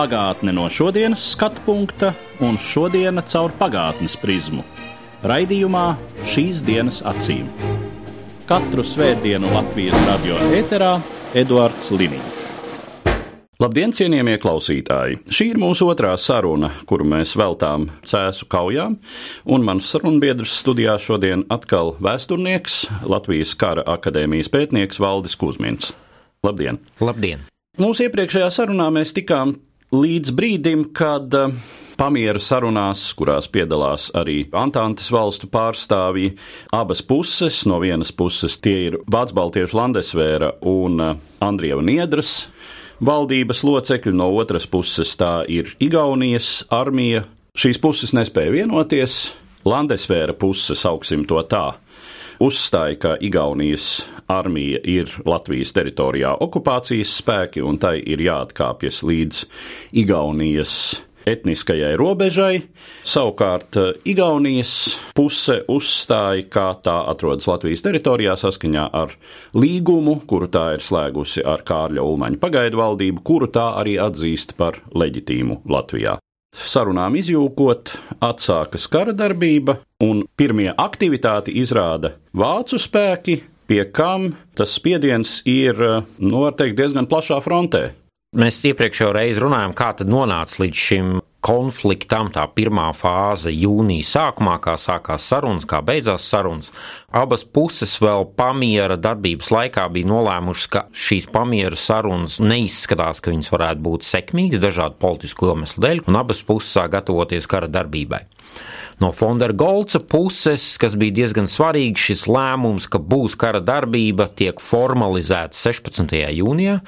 Pagātne no šodienas skatu punkta un šodienas caur pagātnes prizmu. Raidījumā šīs dienas acīm. Katru svētdienu Latvijas radio eterā Eduards Liniņš. Labdien, cienījamie klausītāji! Šī ir mūsu otrā saruna, kuru mēs veltām cēsu kaujām, un mans sarunbiedrs studijā šodien atkal vēsturnieks, Latvijas Kara akadēmijas pētnieks Valdis Kusmins. Labdien! Labdien! Mūsu iepriekšējā sarunā mēs tikām līdz brīdim, kad eh, pamiera sarunās, kurās piedalās arī Antantes valstu pārstāvji, abas puses, no vienas puses tie ir Vācu Baltiešu Landesvēra un eh, Andrieva Niedras valdības locekļi, no otras puses tā ir Igaunijas armija. Šīs puses nespēja vienoties, Landesvēra puse, sauksim to tā, uzstāja, ka Igaunijas armija ir Latvijas teritorijā okupācijas spēki un tai ir jāatkāpjas līdz Igaunijas etniskajai robežai. Savukārt eh, Igaunijas puse uzstāja, ka tā atrodas Latvijas teritorijā saskaņā ar līgumu, kuru tā ir slēgusi ar Kārļa Ulmaņa pagaidu valdību, kuru tā arī atzīst par leģitīmu Latvijā. Sarunām izjūkot, atsākas kara darbība, un pirmie aktivitāti izrāda vācu spēki, pie kam tas spiediens ir, nu, var teikt, diezgan plašā frontē. Mēs iepriekšējā reizē runājām, kā tad nonāca līdz šim konfliktam, tā pirmā fāze jūnija sākumā, kā sākās sarunas, kā beidzās sarunas. Abas puses vēl pamiera darbības laikā bija nolēmušas, ka šīs pamiera sarunas neizskatās, ka viņas varētu būt sekmīgas dažādu politisku iemeslu dēļ, un abas puses sāk gatavoties kara darbībai. No Fondera Golca puses, kas bija diezgan svarīgs, šis lēmums, ka būs kara darbība, tiek formalizēts 16. jūnijā,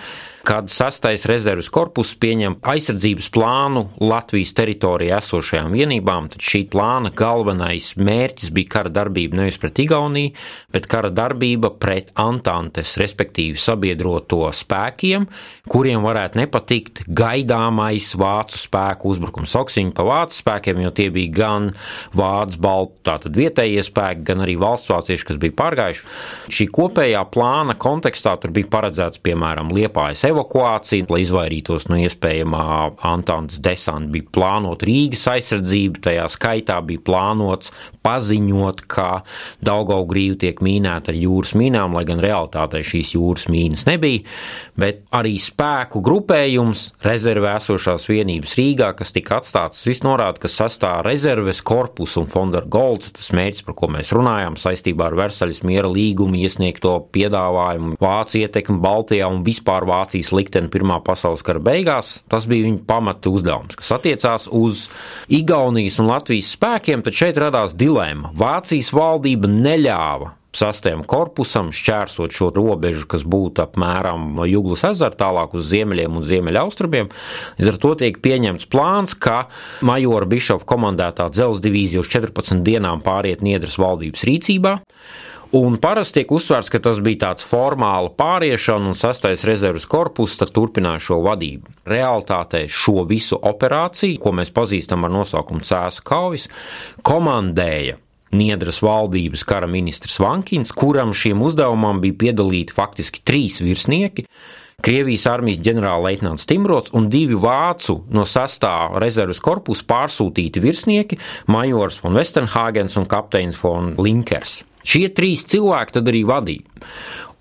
kad 6. rezerves korpus pieņem aizsardzības plānu Latvijas teritorijā esošajām vienībām. Tad šī plāna galvenais mērķis bija kara darbība nevis pret Igauniju, bet kara darbība pret Antantes, respektīvi sabiedroto spēkiem, kuriem varētu nepatikt gaidāmais vācu spēku uzbrukums. Sauksim pa vācu spēkiem, jo tie bija gan vācu baltu, tātad vietējie spēki, gan arī valsts vācieši, kas bija pārgājuši. Šī kopējā plāna kontekstā tur bija paredzēts, piemēram, Liepājas evakuācija, lai izvairītos no iespējamā Antānas desanta, bija plānota Rīgas aizsardzība, tajā skaitā bija plānots paziņot, ka Daugaugrīva tiek mīnēta ar jūras mīnām, lai gan realitātē šīs jūras mīnas nebija, bet arī spēku grupējums, rezervē esošās vienības Rīgā, kas tika atstāts, viss norāda, ka sastāv rezerves korpus un Fondera Golds, tas mērķis, par ko mēs runājām saistībā ar Versaļas miera līgumu iesniegto piedāvājumu, Vācu ietekmi Baltijā un vispār Vācijas likteni Pirmā pasaules kara beigās, tas bija viņa pamata uzdevums, kas attiecās uz Igaunijas un Latvijas spēkiem, tad šeit radās dilēma. Vācijas valdība neļāva sastajam korpusam šķērsot šo robežu, kas būtu apmēram no Jūglas ezera tālāk uz ziemeļiem un ziemeļaustrumiem. Līdz ar to tiek pieņemts plāns, ka majora Bišova komandētā dzelzs divīzija uz 14 dienām pāriet Niedras valdības rīcībā. Un parasti tiek uzsvērts, ka tas bija tāds formāla pāriešana, un sastais rezerves korpus turpināja šo vadību. Realtātē šo visu operāciju, ko mēs pazīstam ar nosaukumu Cēsu kaujas, komandēja Niedras valdības kara ministrs Vankins, kuram šiem uzdevumam bija piedalīti faktiski trīs virsnieki. Krievijas armijas ģenerālleitnants Timrots un divi vācu no sastāvā rezerves korpusa pārsūtīti virsnieki - majors von Westenhāgens un kapteinis von Linkers. Šie trīs cilvēki tad arī vadīja.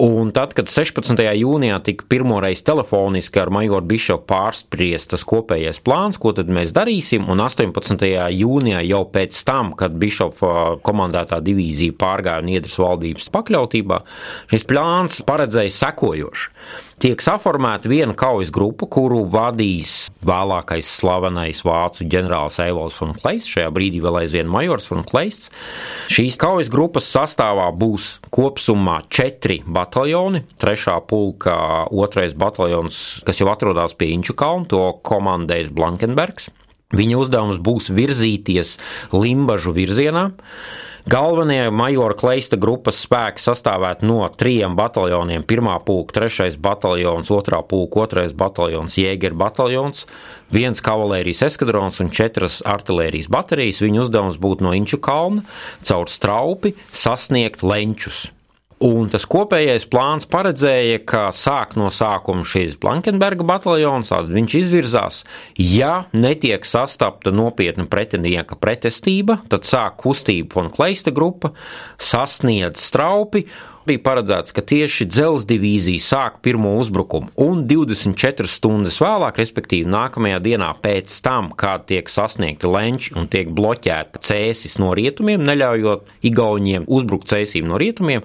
Un tad, kad 16. jūnijā tika pirmoreiz telefoniski ar majoru Bišopu pārspriest tas kopējais plāns, ko tad mēs darīsim, un 18. jūnijā jau pēc tam, kad Bišopa komandētā divīzija pārgāja Niedras valdības pakļautībā, šis plāns paredzēja sekojoši tiek saformēta viena kaujas grupa, kuru vadīs vēlākais slavenais vācu ģenerālis Eivols von Kleists, šajā brīdī vēl aizvien majors von Kleists. Šīs kaujas grupas sastāvā būs kopsumā četri bataljoni, trešā pulka otrais bataljons, kas jau atrodas pie Inču kalna, to komandēs Blankenbergs. Viņa uzdevums būs virzīties Limbažu virzienā. Galvenie majora Kleista grupas spēki sastāvētu no trijiem bataljoniem. Pirmā pulka, trešais bataljons, otrā pulka, otrais bataljons, Jēger bataljons, viens kavalērijas eskadrons un četras artērijas baterijas. Viņa uzdevums būtu no Inču kalna caur straupi sasniegt lenčus. Un tas kopējais plāns paredzēja, ka sāk no sākuma šīs Blankenberga bataljons, tad viņš izvirzās, ja netiek sastapta nopietna pretinieka pretestība, tad sāk kustība von Kleista grupa, sasniedz straupi bija paredzēts, ka tieši dzelzceļa divīzija sāk pirmo uzbrukumu, un 24 stundas vēlāk, respektīvi nākamajā dienā pēc tam, kad tiek sasniegti lenči un tiek bloķēta cēsis no rietumiem, neļaujot Igauniem uzbrukt cēsīm no rietumiem,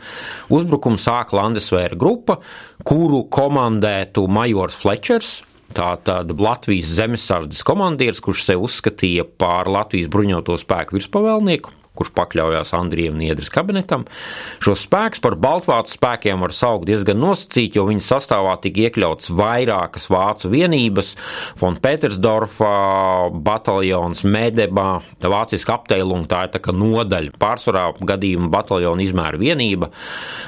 uzbrukumu sāk Landesvēra grupa, kuru komandētu majors Flečers, Tātad Latvijas zemesardzes komandieris, kurš sev uzskatīja par Latvijas bruņoto spēku virspavēlnieku, kurš pakļaujās Andrijam Niedras kabinetam. Šos spēkus par Baltvācu spēkiem var saukt diezgan nosacīti, jo viņu sastāvā tika iekļauts vairākas vācu vienības - von Petersdorfa bataljons, Medebā, vāciska apteilunga, tā ir tā kā nodaļa, pārsvarā gadījuma bataljona izmēra vienība,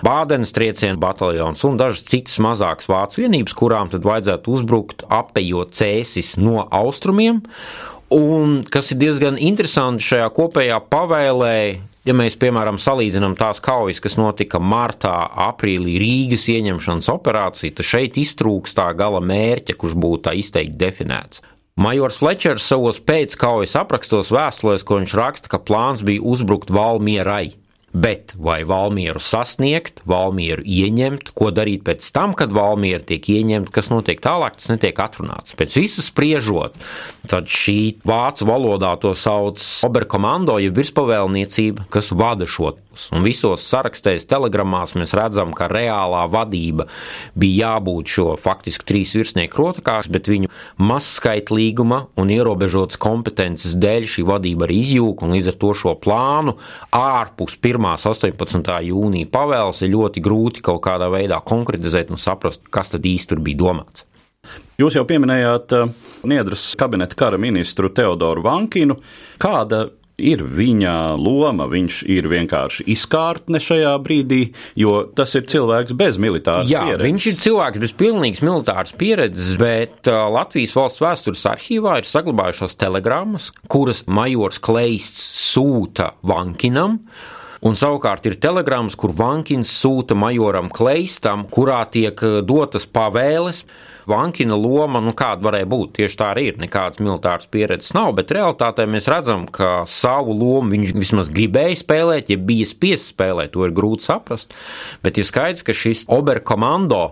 Bādenes trieciena bataljons un dažas citas mazākas vācu vienības, kurām tad vajadzētu uzbrukt apējot cēsis no austrumiem Un kas ir diezgan interesanti šajā kopējā pavēlē, ja mēs, piemēram, salīdzinām tās kaujas, kas notika martā, aprīlī Rīgas ieņemšanas operācija, tad šeit iztrūkst tā gala mērķa, kurš būtu tā izteikti definēts. Majors Flečers savos pēckaujas aprakstos vēstulēs, ko viņš raksta, ka plāns bija uzbrukt Valmierai. Bet vai Valmieru sasniegt, Valmieru ieņemt, ko darīt pēc tam, kad Valmiera tiek ieņemta, kas notiek tālāk, tas netiek atrunāts. Pēc visas spriežot, tad šī vācu valodā to sauc oberkomando, jeb virspavēlniecība, kas vada šo vadības. Un visos sarakstēs, telegramās mēs redzam, ka reālā vadība bija jābūt šo faktiski trīs virsnieku rotakās, bet viņu mazskaitlīguma un ierobežotas kompetences dēļ šī vadība arī izjūka, un līdz ar to šo plānu ārpus 1. 18. jūnija pavēles ir ļoti grūti kaut kādā veidā konkretizēt un saprast, kas tad īsti tur bija domāts. Jūs jau pieminējāt uh, Niedras kabineta kara ministru Teodoru Vankinu. Kāda ir viņa loma. Viņš ir vienkārši izkārtne šajā brīdī, jo tas ir cilvēks bez militāras Jā, pieredzes. Viņš ir cilvēks bez pilnīgas militāras pieredzes, bet uh, Latvijas valsts vēstures arhīvā ir saglabājušās telegrammas, kuras majors Kleists sūta Vankinam. Un savukārt ir telegrams, kur Vankins sūta majoram Kleistam, kurā tiek uh, dotas pavēles Vankina loma, nu, kāda varēja būt. Tieši tā arī ir. Nekādas militāras pieredzes nav, bet realitātē mēs redzam, ka savu lomu viņš vismaz gribēja spēlēt, ja bija spiests spēlēt, to ir grūti saprast. Bet ir skaidrs, ka šis oberkomando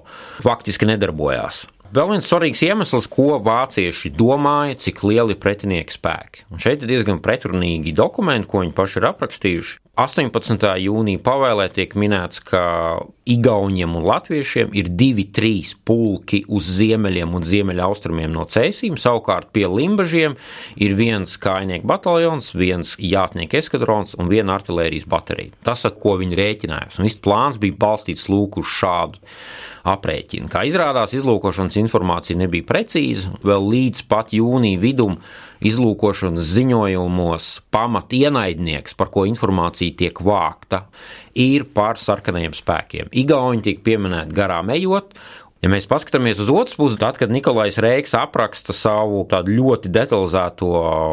faktiski nedarbojās. Vēl viens svarīgs iemesls, ko vācieši domāja, cik lieli ir pretinieki spēki. Un šeit ir diezgan pretrunīgi dokumenti, ko viņi paši ir aprakstījuši. 18. jūnija pavēlē tiek minēts, ka Igauniem un Latviešiem ir divi, trīs pulki uz ziemeļiem un ziemeļaustrumiem no cēsīm, savukārt pie Limbažiem ir viens kājnieku bataljons, viens jātnieku eskadrons un viena artilērijas baterija. Tas, ar ko viņi rēķinājās, un viss plāns bija balstīts lūk uz šādu aprēķinu. Kā izrādās, izlūkošanas informācija nebija precīza, vēl līdz pat jūnija vidum izlūkošanas ziņojumos pamat ienaidnieks, par ko informācija tiek vākta, ir par sarkanajiem spēkiem. Igauni tiek pieminēti garām ejot, Ja mēs paskatāmies uz otru pusi, tad, kad Nikolais Reiks apraksta savu ļoti detalizēto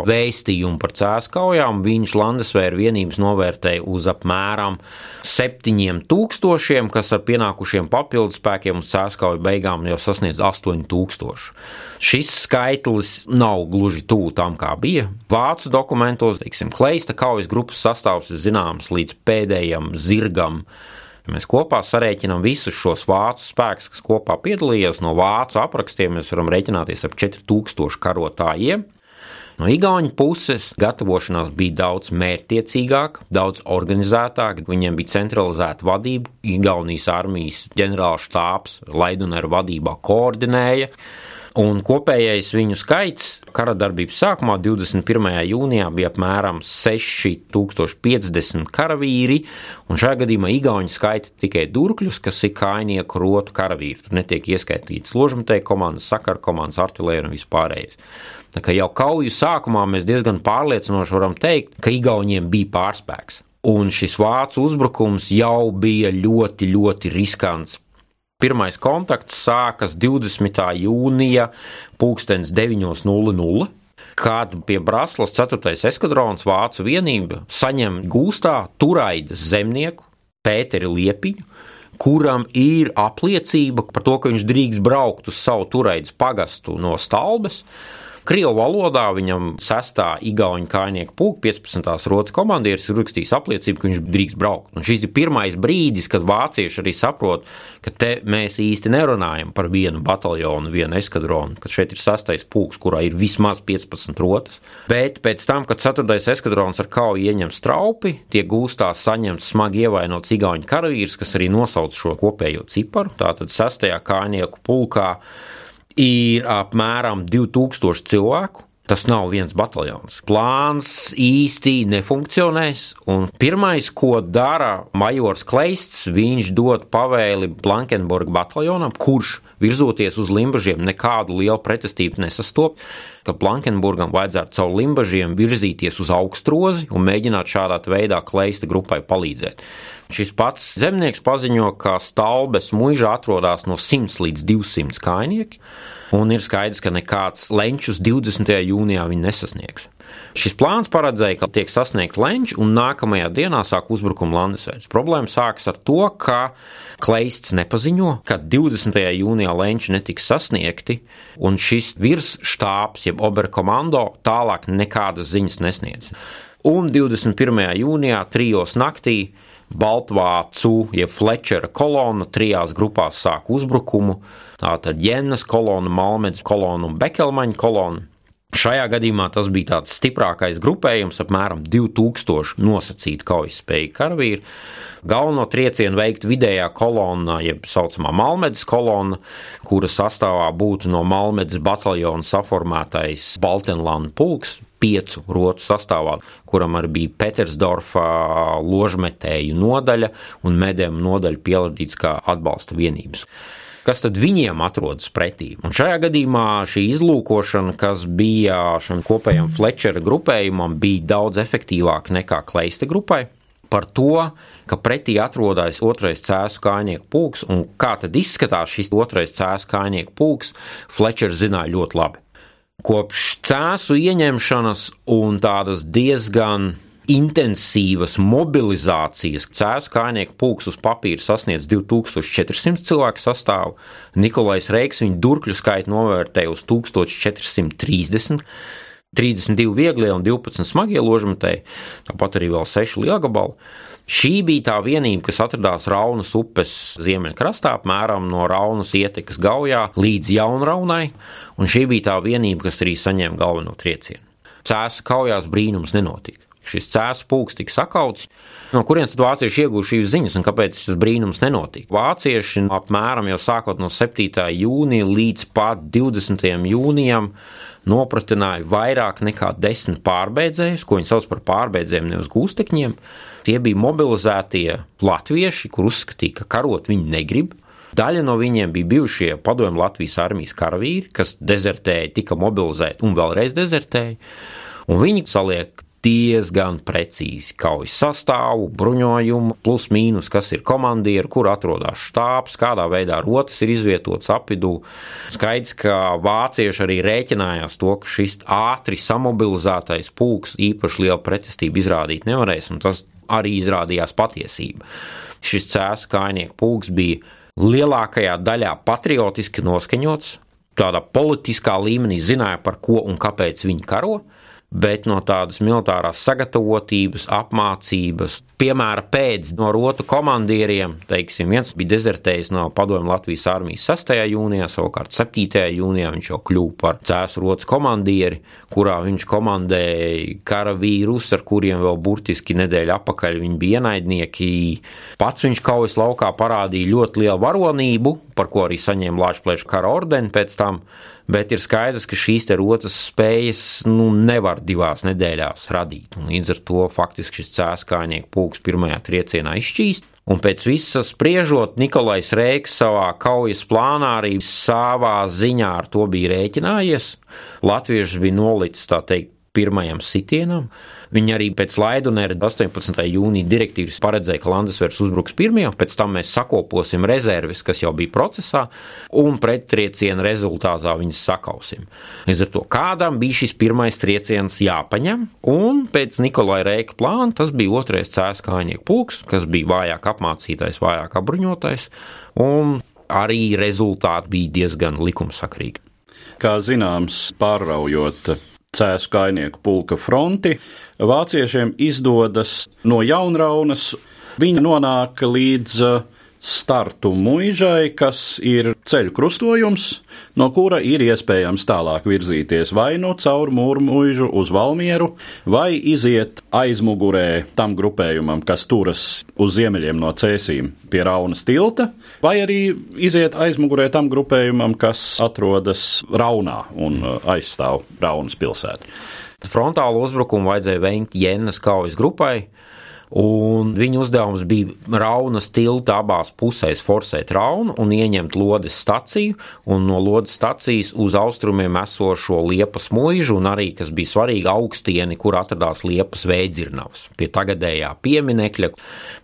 vēstījumu par cēlus kaujām, viņš Landesvēra vienības novērtēja uz apmēram 7000, kas ar pienākušiem papildus spēkiem uz cēlus kauju beigām jau sasniedz 8000. Šis skaitlis nav gluži tuvu tam, kā bija. Vācu dokumentos, teiksim, Kleista kaujas grupas sastāvs ir zināms līdz pēdējam zirgam Ja mēs kopā sarēķinām visus šos vācu spēkus, kas kopā piedalījās no vācu aprakstiem, mēs varam rēķināties ar 4000 karotājiem. No Igaunijas puses gatavošanās bija daudz mērķtiecīgāka, daudz organizētāka. Viņiem bija centralizēta vadība. Igaunijas armijas ģenerālštāps Laidunera vadībā koordinēja. Un kopējais viņu skaits kara darbības sākumā, 21. jūnijā, bija apmēram 6050 karavīri, un šajā gadījumā Igauni skaita tikai durkļus, kas ir kainieku rotu karavīri. Tur netiek ieskaitīts ložmetēji komandas, sakara komandas, artilērija un vispārējais. Tā kā jau kauju sākumā mēs diezgan pārliecinoši varam teikt, ka Igauniem bija pārspēks. Un šis vācu uzbrukums jau bija ļoti, ļoti riskants. Pirmais kontakts sākas 20. jūnija, 9.00. Kad pie Brāzlas 4. eskadrons vācu vienība saņem gūstā turaidas zemnieku Pēteri Liepiņu, kuram ir apliecība par to, ka viņš drīkst braukt uz savu turaidas pagastu no Stalbes, Krievu valodā viņam 6. igauņu kainieku pūka 15. rotas komandieris ir rakstījis apliecību, ka viņš drīkst braukt. Un šis ir pirmais brīdis, kad vācieši arī saprot, ka te mēs īsti nerunājam par vienu bataljonu, vienu eskadronu, ka šeit ir sastais pūks, kurā ir vismaz 15 rotas. Bet pēc tam, kad 4. eskadrons ar kauju ieņem straupi, tiek gūstā saņemts smagi ievainots igauņu karavīrs, kas arī nosauc šo kopējo ciparu. Tātad 6. kainieku pulkā ir apmēram 2000 cilvēku. Tas nav viens bataljons. Plāns īsti nefunkcionēs. Un pirmais, ko dara Majors Kleists, viņš dod pavēli Blankenburga bataljonam, kurš virzoties uz limbažiem nekādu lielu pretestību nesastop, ka Blankenburgam vajadzētu caur limbažiem virzīties uz augstrozi un mēģināt šādā veidā Kleista grupai palīdzēt. Šis pats zemnieks paziņo, ka Stalbes mūžā atrodas no 100 līdz 200 kainieki un ir skaidrs, ka nekāds lenčus 20. jūnijā viņi nesasniegs. Šis plāns paredzēja, ka tiek sasniegts lenčs, un nākamajā dienā sāk uzbrukuma Landesveids. Problēma sākas ar to, ka Kleists nepaziņo, ka 20. jūnijā lenči netiks sasniegti, un šis virsštāps, jeb oberkomando, tālāk nekādas ziņas nesniedz. Un 21. jūnijā, trijos naktī, Baltvācu, jeb Flečera kolona trijās grupās sāk uzbrukumu. Tātad Jēnas kolona, Malmēdas kolona un Bekelmaņa kolona. Šajā gadījumā tas bija tāds stiprākais grupējums, apmēram 2000 nosacītu kaujas spēju karavīru. Galveno triecienu veikt vidējā kolonā, jeb tā saucamā Malmedas kolona, kura sastāvā būtu no Malmedas bataljona saformētais Baltenlāna pulks, piecu rotu sastāvā, kuram arī bija Petersdorfa ložmetēju nodaļa un medēm nodaļa pieladīts kā atbalsta vienības kas tad viņiem atrodas pretī. Un šajā gadījumā šī izlūkošana, kas bija šim kopējam Fletčera grupējumam, bija daudz efektīvāka nekā Kleista grupai. Par to, ka pretī atrodas otrais cēsu kājnieku pulks, un kā tad izskatās šis otrais cēsu kājnieku pulks, Fletčers zināja ļoti labi. Kopš cēsu ieņemšanas un tādas diezgan intensīvas mobilizācijas cēlus kājnieku pulks uz papīra sasniedz 2400 cilvēku sastāvu. Nikolais Reiks viņa durkļu skaitu novērtēja uz 1430. 32 vieglie un 12 smagie ložmetēji, tāpat arī vēl 6 lielgabali. Šī bija tā vienība, kas atradās Raunas upes ziemeļkrastā, apmēram no Raunas ietekas gaujā līdz Jaunraunai, un šī bija tā vienība, kas arī saņēma galveno triecienu. Cēsu kaujās brīnums nenotika. Šis cēlus pūks tika sakauts. No kurienes tad vācieši ieguva šīs ziņas un kāpēc šis brīnums nenotika? Vācieši apmēram jau sākot no 7. jūnija līdz pat 20. jūnijam nopratināja vairāk nekā desmit pārbeidzējus, ko viņi sauc par pārbeidzējiem, nevis gūstekņiem. Tie bija mobilizētie latvieši, kur uzskatīja, ka karot viņi negrib. Daļa no viņiem bija bijušie padomju Latvijas armijas karavīri, kas dezertēja, tika mobilizēti un vēlreiz dezertēja. Un viņi saliek diezgan precīzi kaujas sastāvu, bruņojumu, plus mīnus, kas ir komandieri, kur atrodas štābs, kādā veidā rotas ir izvietotas apvidū. Skaidrs, ka vācieši arī rēķinājās to, ka šis ātri samobilizētais pulks īpaši lielu pretestību izrādīt nevarēs, un tas arī izrādījās patiesība. Šis cēlus kājnieku pulks bija lielākajā daļā patriotiski noskaņots, tādā politiskā līmenī zināja, par ko un kāpēc viņi karo bet no tādas militārās sagatavotības, apmācības, piemēra pēc no rotu komandieriem, teiksim, viens bija dezertējis no padomju Latvijas armijas 6. jūnijā, savukārt 7. jūnijā viņš jau kļuva par cēsu rotas komandieri, kurā viņš komandēja karavīrus, ar kuriem vēl burtiski nedēļa apakaļ viņi bija ienaidnieki. Pats viņš kaujas laukā parādīja ļoti lielu varonību, par ko arī saņēma Lāčplēša kara ordeni pēc tam, Bet ir skaidrs, ka šīs rotas spējas nu, nevar divās nedēļās radīt. Un līdz ar to faktiski šis cēskājnieku pulks pirmajā triecienā izšķīst. Un pēc visas spriežot, Nikolais Rēks savā kaujas plānā arī savā ziņā ar to bija rēķinājies. Latvieši bija nolicis tā teikt pirmajam sitienam. Viņi arī pēc Laidunēra 18. jūnija direktīvas paredzēja, ka Landesvers uzbruks pirmajam, pēc tam mēs sakoposim rezerves, kas jau bija procesā, un prettrieciena rezultātā viņas sakausim. Līdz ar to kādam bija šis pirmais trieciens jāpaņem, un pēc Nikolai Reika plāna tas bija otrais cēskājnieku pulks, kas bija vājāk apmācītais, vājāk apbruņotais, un arī rezultāti bija diezgan likumsakrīgi. Kā zināms, pāraujot cēsu kainieku pulka fronti, vāciešiem izdodas no jaunraunas, viņi nonāk līdz startu muižai, kas ir ceļu krustojums, no kura ir iespējams tālāk virzīties vai nu caur mūrmuižu uz Valmieru, vai iziet aizmugurē tam grupējumam, kas turas uz ziemeļiem no cēsīm pie Raunas tilta, vai arī iziet aizmugurē tam grupējumam, kas atrodas Raunā un uh, aizstāv Raunas pilsētu. Frontālu uzbrukumu vajadzēja veikt Jēnas kaujas grupai, Un viņa uzdevums bija Raunas tilta abās pusēs forsēt Raunu un ieņemt Lodes staciju, un no Lodes stacijas uz austrumiem esošo Liepas mūžu, un arī, kas bija svarīgi, augstieni, kur atradās Liepas veidzirnavas pie tagadējā pieminekļa.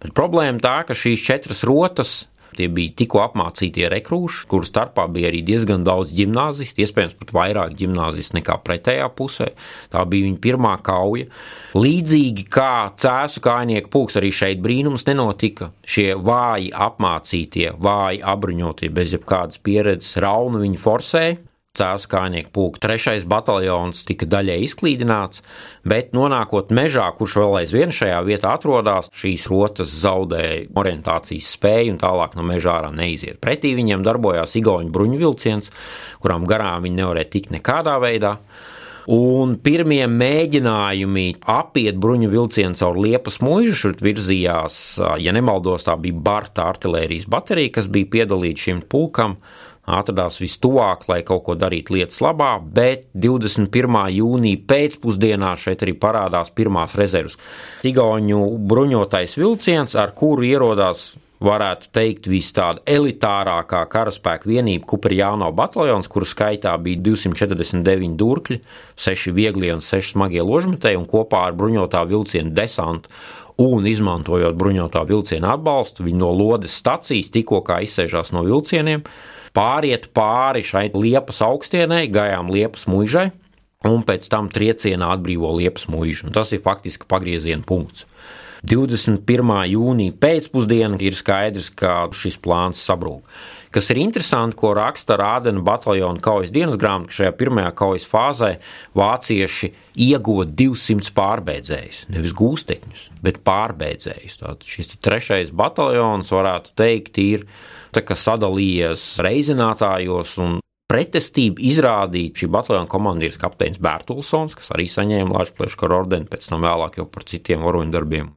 Bet problēma tā, ka šīs četras rotas Tie bija tikko apmācītie rekrūši, kuru starpā bija arī diezgan daudz gimnāzistu, iespējams, pat vairāk gimnāzistu nekā pretējā pusē. Tā bija viņa pirmā kauja. Līdzīgi kā cēsu kājnieku pulks, arī šeit brīnums nenotika. Šie vāji apmācītie, vāji apbruņotie, bez jebkādas pieredzes, raunu viņi forsēja, cēlus kājnieku pulka. Trešais bataljons tika daļai izklīdināts, bet nonākot mežā, kurš vēl aizvien šajā vietā atrodas, šīs rotas zaudēja orientācijas spēju un tālāk no mežā ārā neiziet. Pretī viņiem darbojās Igaunijas bruņu vilciens, kurām garām viņi nevarēja tikt nekādā veidā. Un pirmie mēģinājumi apiet bruņu vilcienu caur liepas mūžu šur virzījās, ja nemaldos, tā bija Barta artērijas baterija, kas bija piedalīta šim pulkam atradās vistuvāk, lai kaut ko darītu lietas labā, bet 21. jūnija pēcpusdienā šeit arī parādās pirmās rezerves. Tigauņu bruņotais vilciens, ar kuru ierodās varētu teikt, vis tāda elitārākā karaspēka vienība, Kuperjāno bataljons, kuru skaitā bija 249 durkļi, 6 vieglie un 6 smagie ložmetēji, un kopā ar bruņotā vilciena desantu un izmantojot bruņotā vilciena atbalstu, viņi no lodes stacijas tikko izsēžās no vilcieniem pāriet pāri šai liepas augstienai, gājām liepas muižai, un pēc tam triecienā atbrīvo liepas muižu. Tas ir faktiski pagrieziena punkts. 21. jūnija pēcpusdienā ir skaidrs, ka šis plāns sabrūk. Kas ir interesanti, ko raksta Rādena bataljona kaujas dienas grāmatā, ka šajā pirmajā kaujas fāzē vācieši ieguva 200 pārbeidzējus. Nevis gūstekņus, bet pārbeidzējus. Tātad šis trešais bataljons, varētu teikt, ir sadalījies reizinātājos un pretestību izrādīja šī bataljona komandieris kapteinis Bērtulsons, kas arī saņēma Latvijas ordeni, pēc tam vēlāk jau par citiem varoņdarbiem.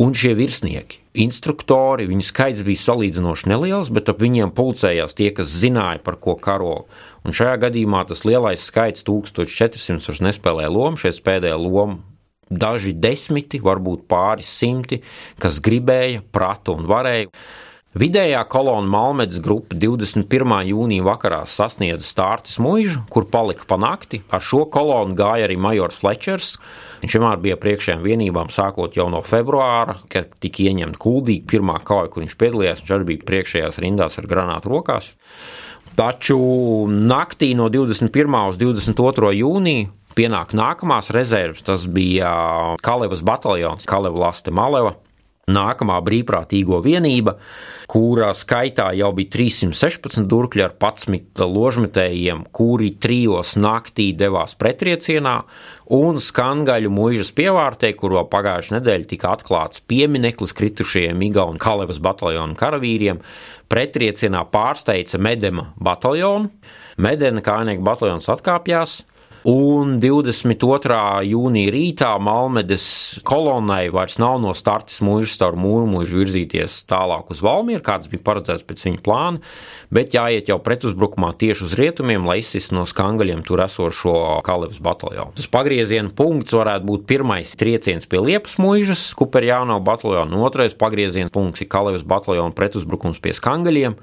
Un šie virsnieki, instruktori, viņu skaits bija salīdzinoši neliels, bet ap viņiem pulcējās tie, kas zināja, par ko karo. Un šajā gadījumā tas lielais skaits, 1400, vairs nespēlēja lomu, šie spēlēja lomu daži desmiti, varbūt pāris simti, kas gribēja, prata un varēja. Vidējā kolona Malmedes grupa 21. jūnija vakarā sasniedza Stārtas mūžu, kur palika pa nakti. Ar šo kolonu gāja arī majors Flečers. Viņš vienmēr bija priekšējām vienībām, sākot jau no februāra, kad tika ieņemta kuldīga pirmā kauja, kur viņš piedalījās. Viņš arī bija priekšējās rindās ar granātu rokās. Taču naktī no 21. uz 22. jūniju pienāk nākamās rezerves. Tas bija Kalevas bataljons, Kaleva Laste Maleva nākamā brīvprātīgo vienība, kurā skaitā jau bija 316 durkļi ar 11 ložmetējiem, kuri trijos naktī devās pretriecienā, un skangaļu mūžas pievārtē, kur vēl pagājušajā nedēļā tika atklāts piemineklis kritušajiem Igaunu Kalevas bataljonu karavīriem, pretriecienā pārsteidza Medema bataljonu. Medena kājnieku bataljons atkāpjās, Un 22. jūnija rītā Malmedes kolonnai vairs nav no starta mūža caur mūru mūžu virzīties tālāk uz Valmieru, kāds bija paredzēts pēc viņa plāna, bet jāiet jau pretuzbrukumā tieši uz rietumiem, lai izsist no skangaļiem tur esošo Kalevas bataljonu. Tas pagrieziena punkts varētu būt pirmais trieciens pie Liepas mūžas, Kuperjāno bataljonu, un otrais pagrieziena punkts ir Kalevas bataljonu pretuzbrukums pie skangaļiem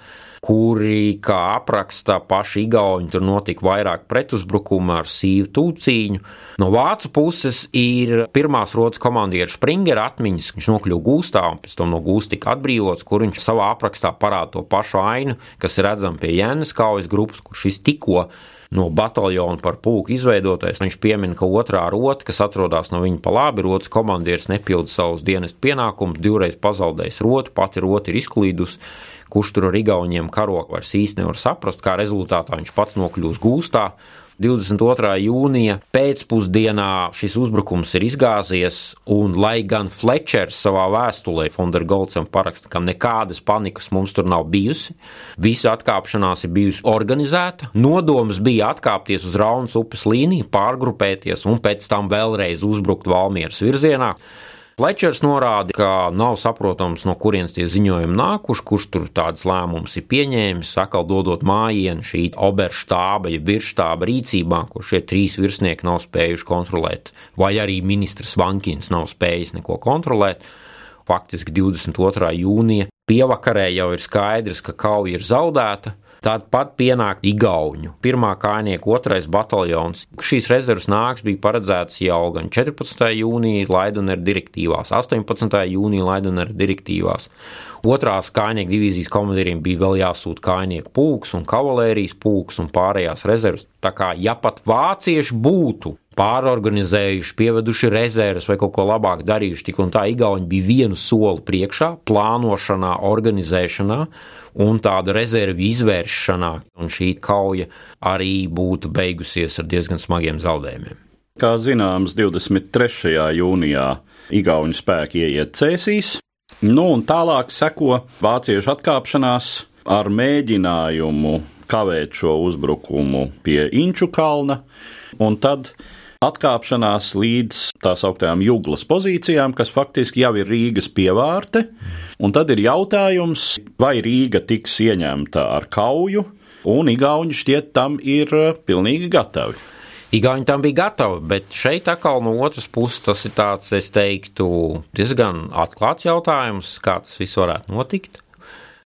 kuri, kā apraksta paši Igauni, tur notika vairāk pretuzbrukumu ar sīvu tūciņu. No vācu puses ir pirmās rotas komandieris Springera atmiņas, viņš nokļuva gūstā un pēc tam no gūsta tika atbrīvots, kur viņš savā aprakstā parāda to pašu ainu, kas ir redzama pie Jēnas kaujas grupas, kur šis tikko no bataljona par pulku izveidotais. Viņš piemin, ka otrā rota, kas atrodas no viņa pa labi, rotas komandieris nepilda savus dienas pienākumus, divreiz pazaudējis rotu, pati rota ir izklīdusi kurš tur ar Igauniem karo vairs īsti nevar saprast, kā rezultātā viņš pats nokļūs gūstā. 22. jūnija pēcpusdienā šis uzbrukums ir izgāzies, un lai gan Fletčers savā vēstulē Fondergolcam paraksta, ka nekādas panikas mums tur nav bijusi, visa atkāpšanās ir bijusi organizēta, nodoms bija atkāpties uz Raunas upes līniju, pārgrupēties un pēc tam vēlreiz uzbrukt Valmieras virzienā. Plečers norāda, ka nav saprotams, no kurienes tie ziņojumi nākuši, kurš tur tādas lēmumus ir pieņēmis, atkal dodot mājienu šī oberštāba, ja virsštāba rīcībā, kur šie trīs virsnieki nav spējuši kontrolēt, vai arī ministrs Vankins nav spējis neko kontrolēt. Faktiski 22. jūnija pievakarē jau ir skaidrs, ka kauja ir zaudēta, Tāpat pienāk Igaunu, pirmā kājnieka otrais bataljons. Šīs rezerves nāks bija paredzētas jau gan 14. jūnija Laidoneru direktīvās, 18. jūnija Laidoneru direktīvās. Otrās kājnieku divīzijas komandieriem bija vēl jāsūta kājnieku pulks un kavalērijas pulks un pārējās rezerves. Tā kā ja pat vācieši būtu pārorganizējuši, pieveduši rezerves vai kaut ko labāk darījuši, tik un tā Igauni bija vienu soli priekšā, plānošanā, organizēšanā un tāda rezervju izvēršanā, un šī kauja arī būtu beigusies ar diezgan smagiem zaudējumiem. Kā zināms, 23. jūnijā Igaunijas spēki ieiet cēsīs, nu un tālāk seko vāciešu atkāpšanās ar mēģinājumu kavēt šo uzbrukumu pie Inču kalna, un tad atkāpšanās līdz tā sauktām jūglas pozīcijām, kas faktiski jau ir Rīgas pievārte. Un tad ir jautājums, vai Rīga tiks ieņemta ar kauju, un Igauni šķiet tam ir uh, pilnīgi gatavi. Igauni tam bija gatavi, bet šeit atkal no otras puses tas ir tāds, es teiktu, diezgan atklāts jautājums, kā tas viss varētu notikt.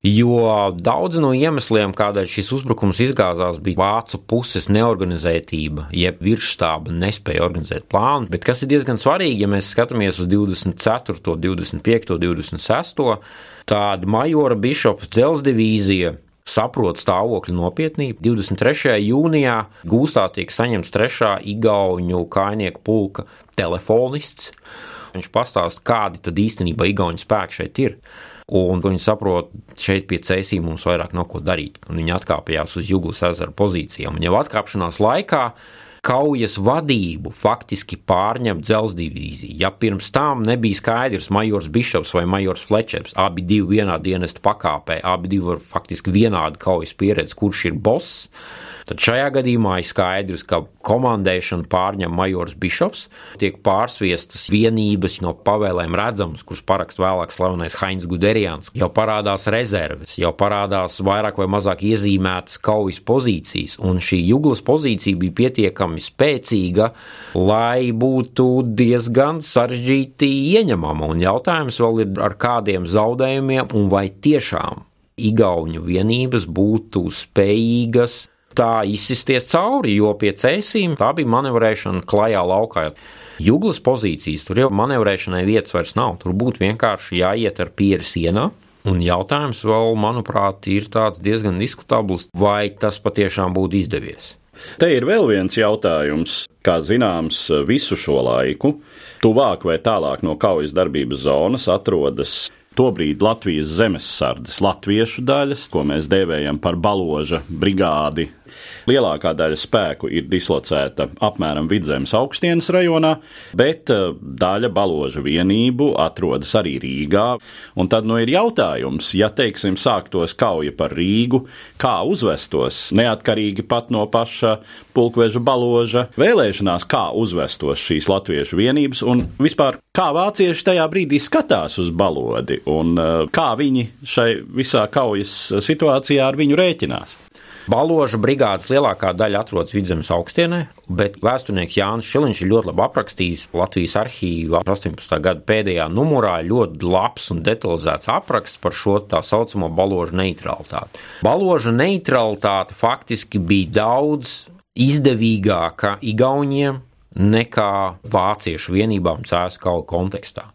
Jo daudzi no iemesliem, kādēļ šis uzbrukums izgāzās, bija vācu puses neorganizētība, jeb virsštāba nespēja organizēt plānu. Bet kas ir diezgan svarīgi, ja mēs skatāmies uz 24., 25., 26. tāda majora bišopa dzelzs divīzija saprot stāvokļa nopietnību. 23. jūnijā gūstā tiek saņemts trešā igauņu kainieku pulka telefonists. Viņš pastāsta, kādi tad īstenībā igauņu spēki šeit ir. Un viņi saprot, šeit pie cēsīm mums vairāk nav ko darīt. Viņi atkāpjas uz Juglas ezera pozīcijām. Jau atkāpšanās laikā kaujas vadību faktiski pārņem dzelzceļa divīzija. Ja pirms tam nebija skaidrs, majors Bišovs vai majors Flečers, abi divi vienā dienesta pakāpē, abi divi var faktiski vienādi kaujas pieredzi, kurš ir boss Tad šajā gadījumā ir skaidrs, ka komandēšanu pārņem majors Bišovs, tiek pārsviestas vienības no pavēlēm redzamas, kuras parakst vēlāk slavenais Heinz Guderians. Jau parādās rezerves, jau parādās vairāk vai mazāk iezīmētas kaujas pozīcijas, un šī juglas pozīcija bija pietiekami spēcīga, lai būtu diezgan sarežģīti ieņemama. Un jautājums vēl ir ar kādiem zaudējumiem, un vai tiešām Igauņu vienības būtu spējīgas tā izsisties cauri, jo pie cēsīm tā bija manevrēšana klajā laukā. Juglas pozīcijas tur jau manevrēšanai vietas vairs nav. Tur būtu vienkārši jāiet ar pieri sienā. Un jautājums vēl, manuprāt, ir diezgan diskutabls, vai tas patiešām būtu izdevies. Te ir vēl viens jautājums. Kā zināms, visu šo laiku tuvāk vai tālāk no kaujas darbības zonas atrodas tobrīd Latvijas zemesardzes latviešu daļas, ko mēs dēvējam par baloža brigādi Lielākā daļa spēku ir dislocēta apmēram Vidzemes augstienas rajonā, bet eh, daļa baložu vienību atrodas arī Rīgā. Un tad nu ir jautājums, ja, teiksim, sāktos kauja par Rīgu, kā uzvestos neatkarīgi pat no paša pulkveža baloža vēlēšanās, kā uzvestos šīs latviešu vienības un vispār kā vācieši tajā brīdī skatās uz balodi un eh, kā viņi šai visā kaujas situācijā ar viņu rēķinās. Baloža brigādes lielākā daļa atrodas Vidzemes augstienē, bet vēsturnieks Jānis Šiliņš ir ļoti labi aprakstījis Latvijas arhīvā 18. gada pēdējā numurā ļoti labs un detalizēts apraksts par šo tā saucamo baložu neutralitāti. Baloža neutralitāte faktiski bija daudz izdevīgāka Igauniem nekā vāciešu vienībām cēskau kontekstā.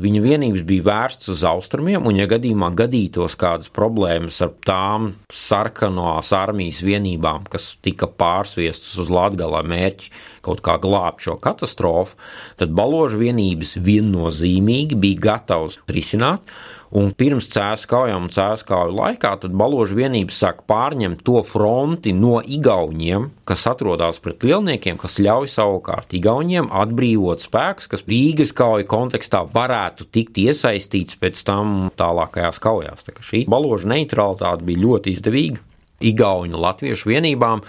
Viņa vienības bija vērstas uz austrumiem, un, ja gadījumā gadītos kādas problēmas ar tām sarkanās armijas vienībām, kas tika pārsviestas uz Latviju mērķi kaut kā glābt šo katastrofu, tad baložu vienības viennozīmīgi bija gatavas risināt. Un pirms cēlā kaujām un cēlā kauju laikā, tad baložu vienības sāk pārņemt to fronti no Igauniem, kas atrodas pret lielniekiem, kas ļauj savukārt Igauniem atbrīvot spēkus, kas Rīgas kauju kontekstā varētu tikt iesaistīts pēc tam tālākajās kaujās. Tā šī baložu neutralitāte bija ļoti izdevīga Igauņu latviešu vienībām.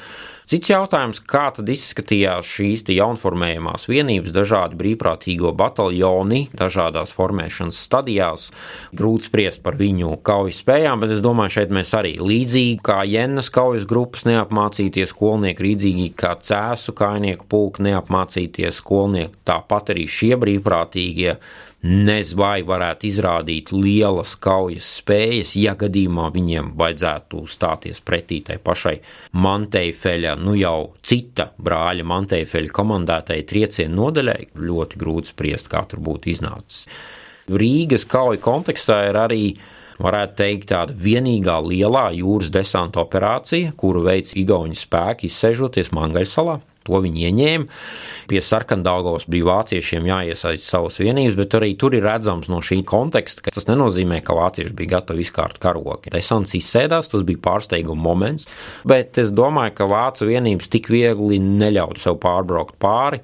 Cits jautājums, kā tad izskatījās šīs jaunformējumās vienības, dažādi brīvprātīgo bataljoni, dažādās formēšanas stadijās. Grūti spriest par viņu kaujas spējām, bet es domāju, šeit mēs arī līdzīgi kā Jennas kaujas grupas neapmācītie skolnieki, līdzīgi kā Cēsu kainieku pulka neapmācītie skolnieki, tāpat arī šie brīvprātīgie nez vai varētu izrādīt lielas kaujas spējas, ja gadījumā viņiem vajadzētu stāties pretī tai pašai Manteifelja, nu jau cita brāļa Manteifelja komandētai triecienu nodaļai. Ļoti grūti spriest, kā tur būtu iznācis. Rīgas kauja kontekstā ir arī varētu teikt, tāda vienīgā lielā jūras desanta operācija, kuru veids Igaunijas spēki izsēžoties Mangaļsalā. To viņi ieņēma. Pie sarkandāgos bija vāciešiem jāiesaist savas vienības, bet arī tur ir redzams no šī konteksta, ka tas nenozīmē, ka vācieši bija gatavi izkārt karogi. Desants izsēdās, tas bija pārsteiguma moments, bet es domāju, ka vācu vienības tik viegli neļautu sev pārbraukt pāri,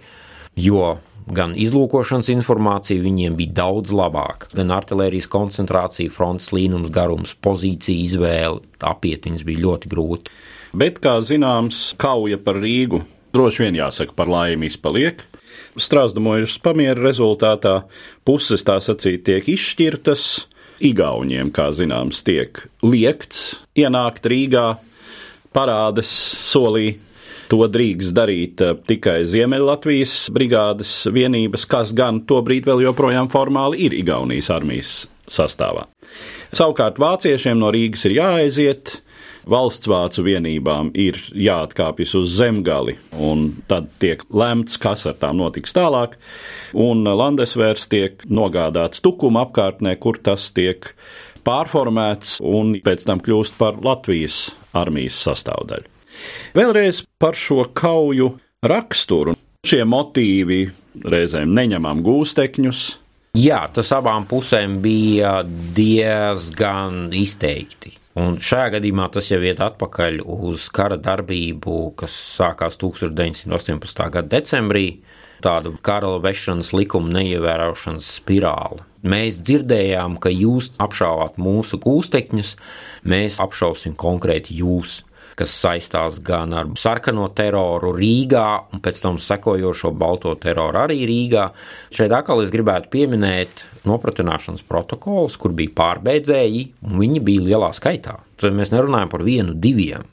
jo gan izlūkošanas informācija viņiem bija daudz labāka, gan artērijas koncentrācija, frontes līnums, garums, pozīcija izvēle, apiet viņas bija ļoti grūti. Bet, kā zināms, kauja par Rīgu droši vien jāsaka par laimi izpaliek. Strāzdamojušas pamiera rezultātā puses tā sacīt tiek izšķirtas. Igauniem, kā zināms, tiek liekts ienākt Rīgā, parādes solī. To drīkst darīt eh, tikai Ziemeļlatvijas brigādes vienības, kas gan tobrīd vēl joprojām formāli ir Igaunijas armijas sastāvā. Savukārt vāciešiem no Rīgas ir jāaiziet, valsts vācu vienībām ir jāatkāpjas uz zemgali, un tad tiek lemts, kas ar tām notiks tālāk. Un Landesvērs tiek nogādāts tukuma apkārtnē, kur tas tiek pārformēts un pēc tam kļūst par Latvijas armijas sastāvdaļu. Vēlreiz par šo kauju raksturu. Šie motīvi reizēm neņemam gūstekņus, Jā, tas abām pusēm bija diezgan izteikti. Un šajā gadījumā tas jau iet atpakaļ uz kara darbību, kas sākās 1918. gada decembrī, tāda kara vešanas likuma neievērošanas spirāli. Mēs dzirdējām, ka jūs apšāvāt mūsu gūstekņus, mēs apšausim konkrēti jūs kas saistās gan ar sarkano teroru Rīgā, un pēc tam sekojošo balto teroru arī Rīgā. Šeit atkal es gribētu pieminēt nopratināšanas protokolus, kur bija pārbeidzēji, un viņi bija lielā skaitā. Tad mēs nerunājam par vienu, diviem.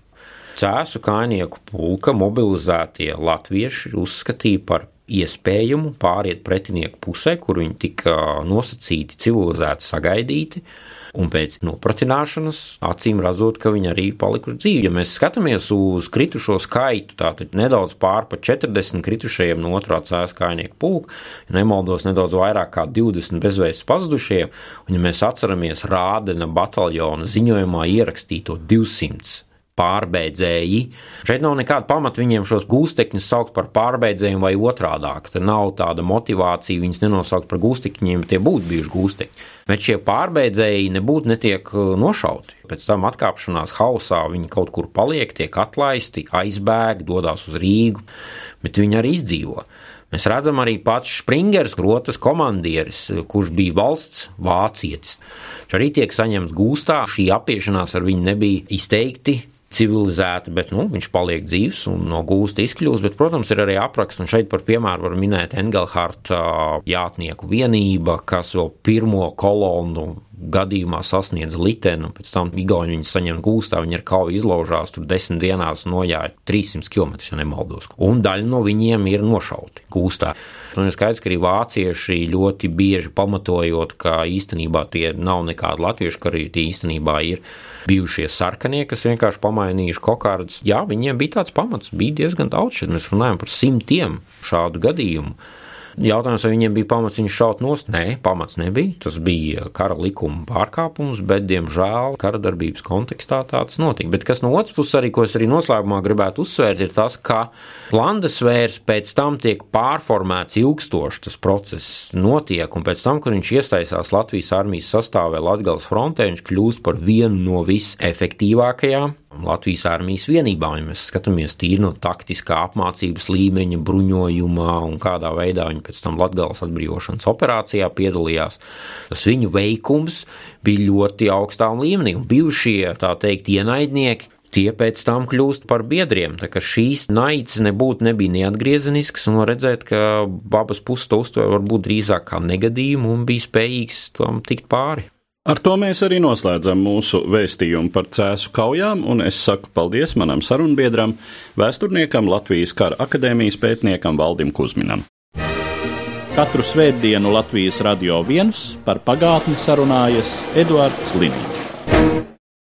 Cēsu kainieku pulka mobilizētie latvieši uzskatīja par iespējumu pāriet pretinieku pusē, kur viņi tika nosacīti, civilizēti, sagaidīti un pēc nopratināšanas acīm redzot, ka viņi arī palikuši dzīvi. Ja mēs skatāmies uz kritušo skaitu, tātad nedaudz pār pa 40 kritušajiem no otrā cēlā kainieku pulka, ja nemaldos nedaudz vairāk kā 20 bezvēsts pazudušie, un ja mēs atceramies Rādena bataljona ziņojumā ierakstīto 200 pārbeidzēji. Šeit nav nekāda pamata viņiem šos gūstekņus saukt par pārbeidzējiem vai otrādāk. Tur nav tāda motivācija viņus nenosaukt par gūstekņiem, tie būtu bijuši gūstekņi. Bet šie pārbeidzēji nebūtu netiek uh, nošauti. Pēc tam atkāpšanās hausā viņi kaut kur paliek, tiek atlaisti, aizbēg, dodas uz Rīgu, bet viņi arī izdzīvo. Mēs redzam arī pats Springers, rotas komandieris, kurš bija valsts vācietis. Viņš arī tiek saņemts gūstā. Šī apiešanās ar viņu nebija izteikti civilizēti, bet nu, viņš paliek dzīves un no gūsta izkļūst. Bet, protams, ir arī apraksts, un šeit par piemēru var minēt Engelharta jātnieku vienība, kas vēl pirmo kolonu gadījumā sasniedz liteni, un pēc tam Igauni viņu saņem gūstā, viņi ar kauju izlaužās, tur desmit dienās nojāja 300 km, ja nemaldos. Un daļa no viņiem ir nošauti gūstā. Un ir skaidrs, ka arī vācieši ļoti bieži pamatojot, ka īstenībā tie nav nekādi latvieši, ka arī tie īstenībā ir bijušie sarkanie, kas vienkārši pamainījuši kokārdus. Jā, viņiem bija tāds pamats, bija diezgan daudz, šeit mēs runājam par simtiem šādu gadījumu. Jautājums, vai viņiem bija pamats viņu šaut nost? Nē, pamats nebija. Tas bija kara likuma pārkāpums, bet, diemžēl, kara darbības kontekstā tāds notika. Bet kas no otras puses, arī, ko es arī noslēgumā gribētu uzsvērt, ir tas, ka Landesvērs pēc tam tiek pārformēts ilgstoši. Tas process notiek, un pēc tam, kad viņš iesaistās Latvijas armijas sastāvē Latvijas frontē, viņš kļūst par vienu no visefektīvākajām Latvijas armijas vienībām, ja mēs skatāmies tīri no taktiskā apmācības līmeņa, bruņojumā un kādā veidā viņi pēc tam Latvijas atbrīvošanas operācijā piedalījās, tas viņu veikums bija ļoti augstā līmenī. Bijušie, tā teikt, ienaidnieki, tie pēc tam kļūst par biedriem. Tā kā šīs naids nebūtu nebija neatgriezenisks, un var redzēt, ka abas puses to uztver varbūt drīzāk kā negadījumu un bija spējīgs tam tikt pāri. Ar to mēs arī noslēdzam mūsu vēstījumu par cēsu kaujām, un es saku paldies manam sarunbiedram, vēsturniekam, Latvijas kara akadēmijas pētniekam Valdim Kusminam. Katru svētdienu Latvijas radio viens par pagātni sarunājas Eduards Liniņš.